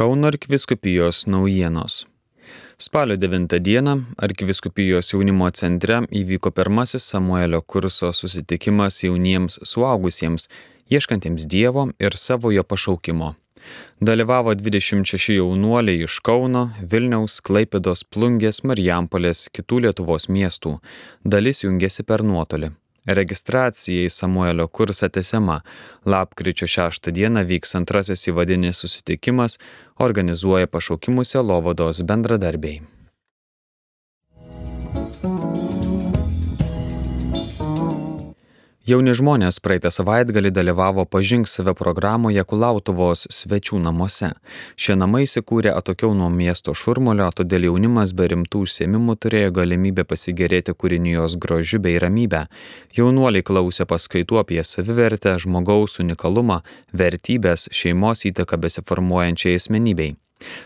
Kauno arkiviskupijos naujienos. Spalio 9 dieną arkiviskupijos jaunimo centre įvyko pirmasis Samuelio kurso susitikimas jauniems suaugusiems, ieškantiems Dievo ir savojo pašaukimo. Dalyvavo 26 jaunuoliai iš Kauno, Vilniaus, Klaipidos, Plungės, Marijampolės, kitų Lietuvos miestų. Dalis jungėsi per nuotolį. Registracija į Samuelio kursą tesiama. Lapkričio 6 dieną vyks antrasis įvadinis susitikimas, organizuoja pašaukimų selovados bendradarbiai. Jauni žmonės praeitą savaitgalį dalyvavo pažink save programoje Kulautuvos svečių namuose. Šie namai įsikūrė atokiau nuo miesto šurmulio, todėl jaunimas be rimtų užsiemimų turėjo galimybę pasigėrėti kūrinijos grožiu bei ramybę. Jaunuoliai klausė paskaitų apie savivertę, žmogaus unikalumą, vertybės, šeimos įtaką besiformuojančiai asmenybei.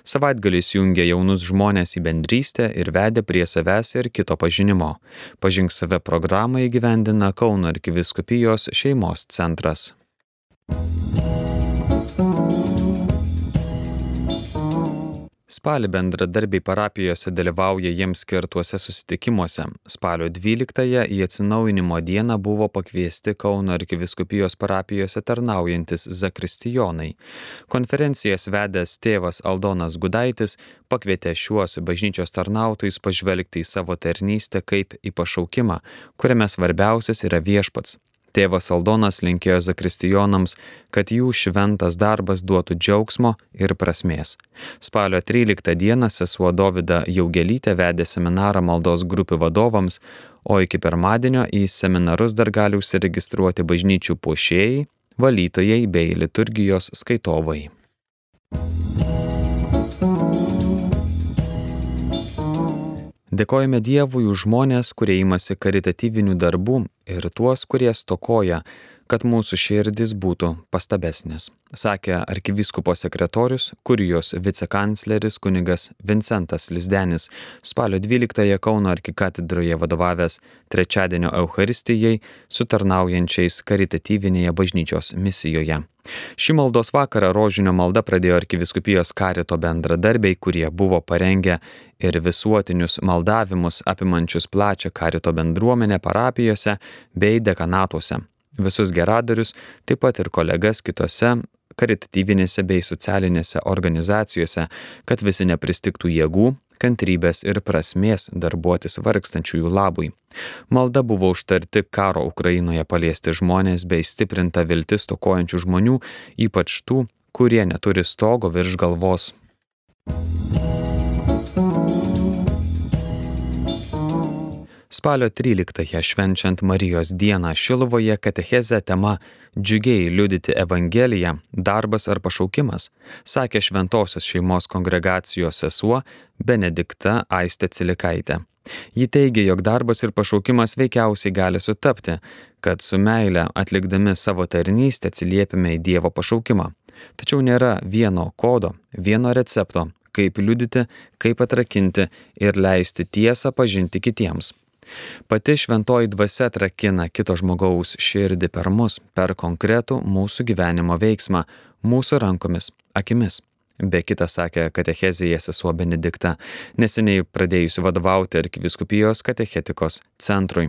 Savaitgalis jungia jaunus žmonės į bendrystę ir vedė prie savęs ir kito pažinimo. Pažink save programą įgyvendina Kauno arkiviskupijos šeimos centras. Spalį bendradarbiai parapijose dalyvauja jiems skirtuose susitikimuose. Spalio 12-ąją į atsinaujinimo dieną buvo pakviesti Kauno arkiviskupijos parapijose tarnaujantis zakristijonai. Konferencijas vedęs tėvas Aldonas Gudaitis pakvietė šiuos bažnyčios tarnautojus pažvelgti į savo tarnystę kaip į pašaukimą, kuriame svarbiausias yra viešpats. Tėvas Aldonas linkėjo zakristijonams, kad jų šventas darbas duotų džiaugsmo ir prasmės. Spalio 13 dieną sesuo Dovida Jaugelytė vedė seminarą maldos grupių vadovams, o iki pirmadienio į seminarus dar gali užsiregistruoti bažnyčių puošėjai, valytojai bei liturgijos skaitovai. Dėkojame Dievui už žmonės, kurie imasi karitatyvinių darbų ir tuos, kurie stokoja, kad mūsų širdis būtų pastabesnės, sakė arkivyskupo sekretorius, kurijos vicekancleris kunigas Vincentas Lisdenis, spalio 12-ąją Kauno arkikatedroje vadovavęs trečiadienio Euharistijai su tarnaujančiais karitatyvinėje bažnyčios misijoje. Šį maldos vakarą rožinio malda pradėjo arkiviskupijos karito bendradarbiai, kurie buvo parengę ir visuotinius maldavimus apimančius plačią karito bendruomenę parapijose bei dekanatuose. Visus geradarius, taip pat ir kolegas kitose karitatyvinėse bei socialinėse organizacijose, kad visi nepristiktų jėgų, kantrybės ir prasmės darbuotis vargstančiųjų labui. Malda buvo užtarti karo Ukrainoje paliesti žmonės bei stiprinta viltis tokojančių žmonių, ypač tų, kurie neturi stogo virš galvos. Spalio 13-ąją švenčiant Marijos dieną Šiluvoje katecheze tema Džiugiai liudyti Evangeliją - darbas ar pašaukimas, sakė Šventojios šeimos kongregacijos sesuo Benedikta Aistė Cilikaitė. Ji teigia, jog darbas ir pašaukimas veikiausiai gali sutapti, kad su meile atlikdami savo tarnystę atsiliepime į Dievo pašaukimą. Tačiau nėra vieno kodo, vieno recepto, kaip liudyti, kaip atrakinti ir leisti tiesą pažinti kitiems. Pati šventoji dvasia atrakina kito žmogaus širdį per mus, per konkretų mūsų gyvenimo veiksmą, mūsų rankomis, akimis. Be kita sakė katechezija sesuo Benedikta, neseniai pradėjusi vadovauti arkiviskupijos katechetikos centrui.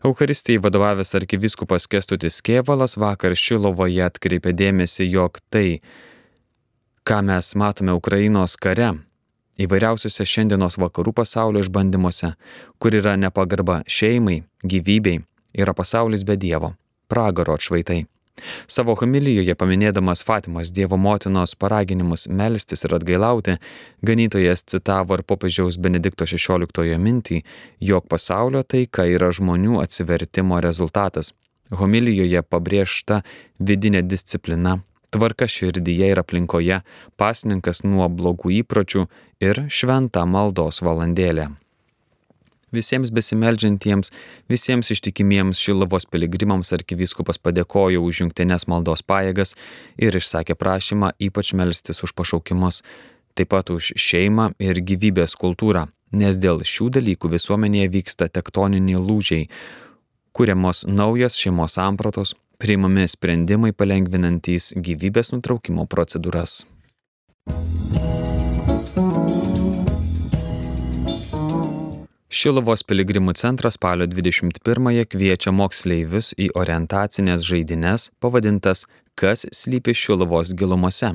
Euharistijai vadovavęs arkiviskupas Kestutis Kievalas vakar Šilovoje atkreipė dėmesį, jog tai, ką mes matome Ukrainos kare, įvairiausiuose šiandienos vakarų pasaulio išbandymuose, kur yra nepagarba šeimai, gyvybei, yra pasaulis be Dievo, pragaro atšvaitai. Savo homilijoje paminėdamas Fatimos Dievo motinos paraginimus melstis ir atgailauti, ganytojas citavo ir popiežiaus Benedikto XVI mintį, jog pasaulio taika yra žmonių atsivertimo rezultatas. Homilijoje pabrėžta vidinė disciplina, tvarka širdyje ir aplinkoje, pasninkas nuo blogų įpročių ir šventa maldos valandėlė. Visiems besimeldžiantiems, visiems ištikimiems Šilovos piligrimams arkivyskupas padėkojo už jungtinės maldos pajėgas ir išsakė prašymą ypač melstis už pašaukimus, taip pat už šeimą ir gyvybės kultūrą, nes dėl šių dalykų visuomenėje vyksta tektoniniai lūžiai, kuriamos naujos šeimos sampratos, priimami sprendimai palengvinantys gyvybės nutraukimo procedūras. Šilovos piligrimų centras spalio 21-ąją kviečia moksleivius į orientacinės žaidines pavadintas Kas slypi Šilovos gilumose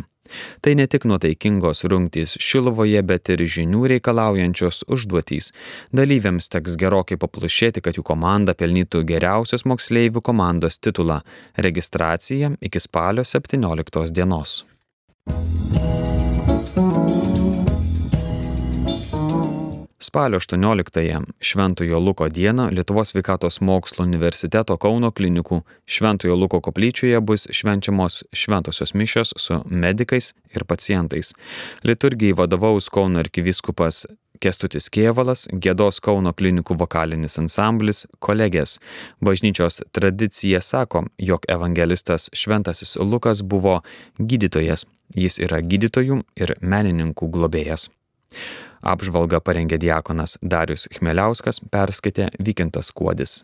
Tai ne tik nuotaikingos rungtys Šiluvoje, bet ir žinių reikalaujančios užduotys. Dalyviams teks gerokai paplušėti, kad jų komanda pelnytų geriausios moksleivių komandos titulą. Registracija iki spalio 17 dienos. Spalio 18-ąją Šventojo Luko dieną Lietuvos sveikatos mokslo universiteto Kauno klinikų Šventojo Luko koplyčioje bus švenčiamos šventosios mišios su medikais ir pacientais. Liturgijai vadovaus Kauno arkivyskupas Kestutis Kievalas, Gėdos Kauno klinikų vokalinis ansamblis, kolegės. Bažnyčios tradicija sako, jog evangelistas Šventasis Lukas buvo gydytojas. Jis yra gydytojų ir menininkų globėjas. Apžvalgą parengė diakonas Darius Chmeliauskas, perskaitė Vykintas Kuodis.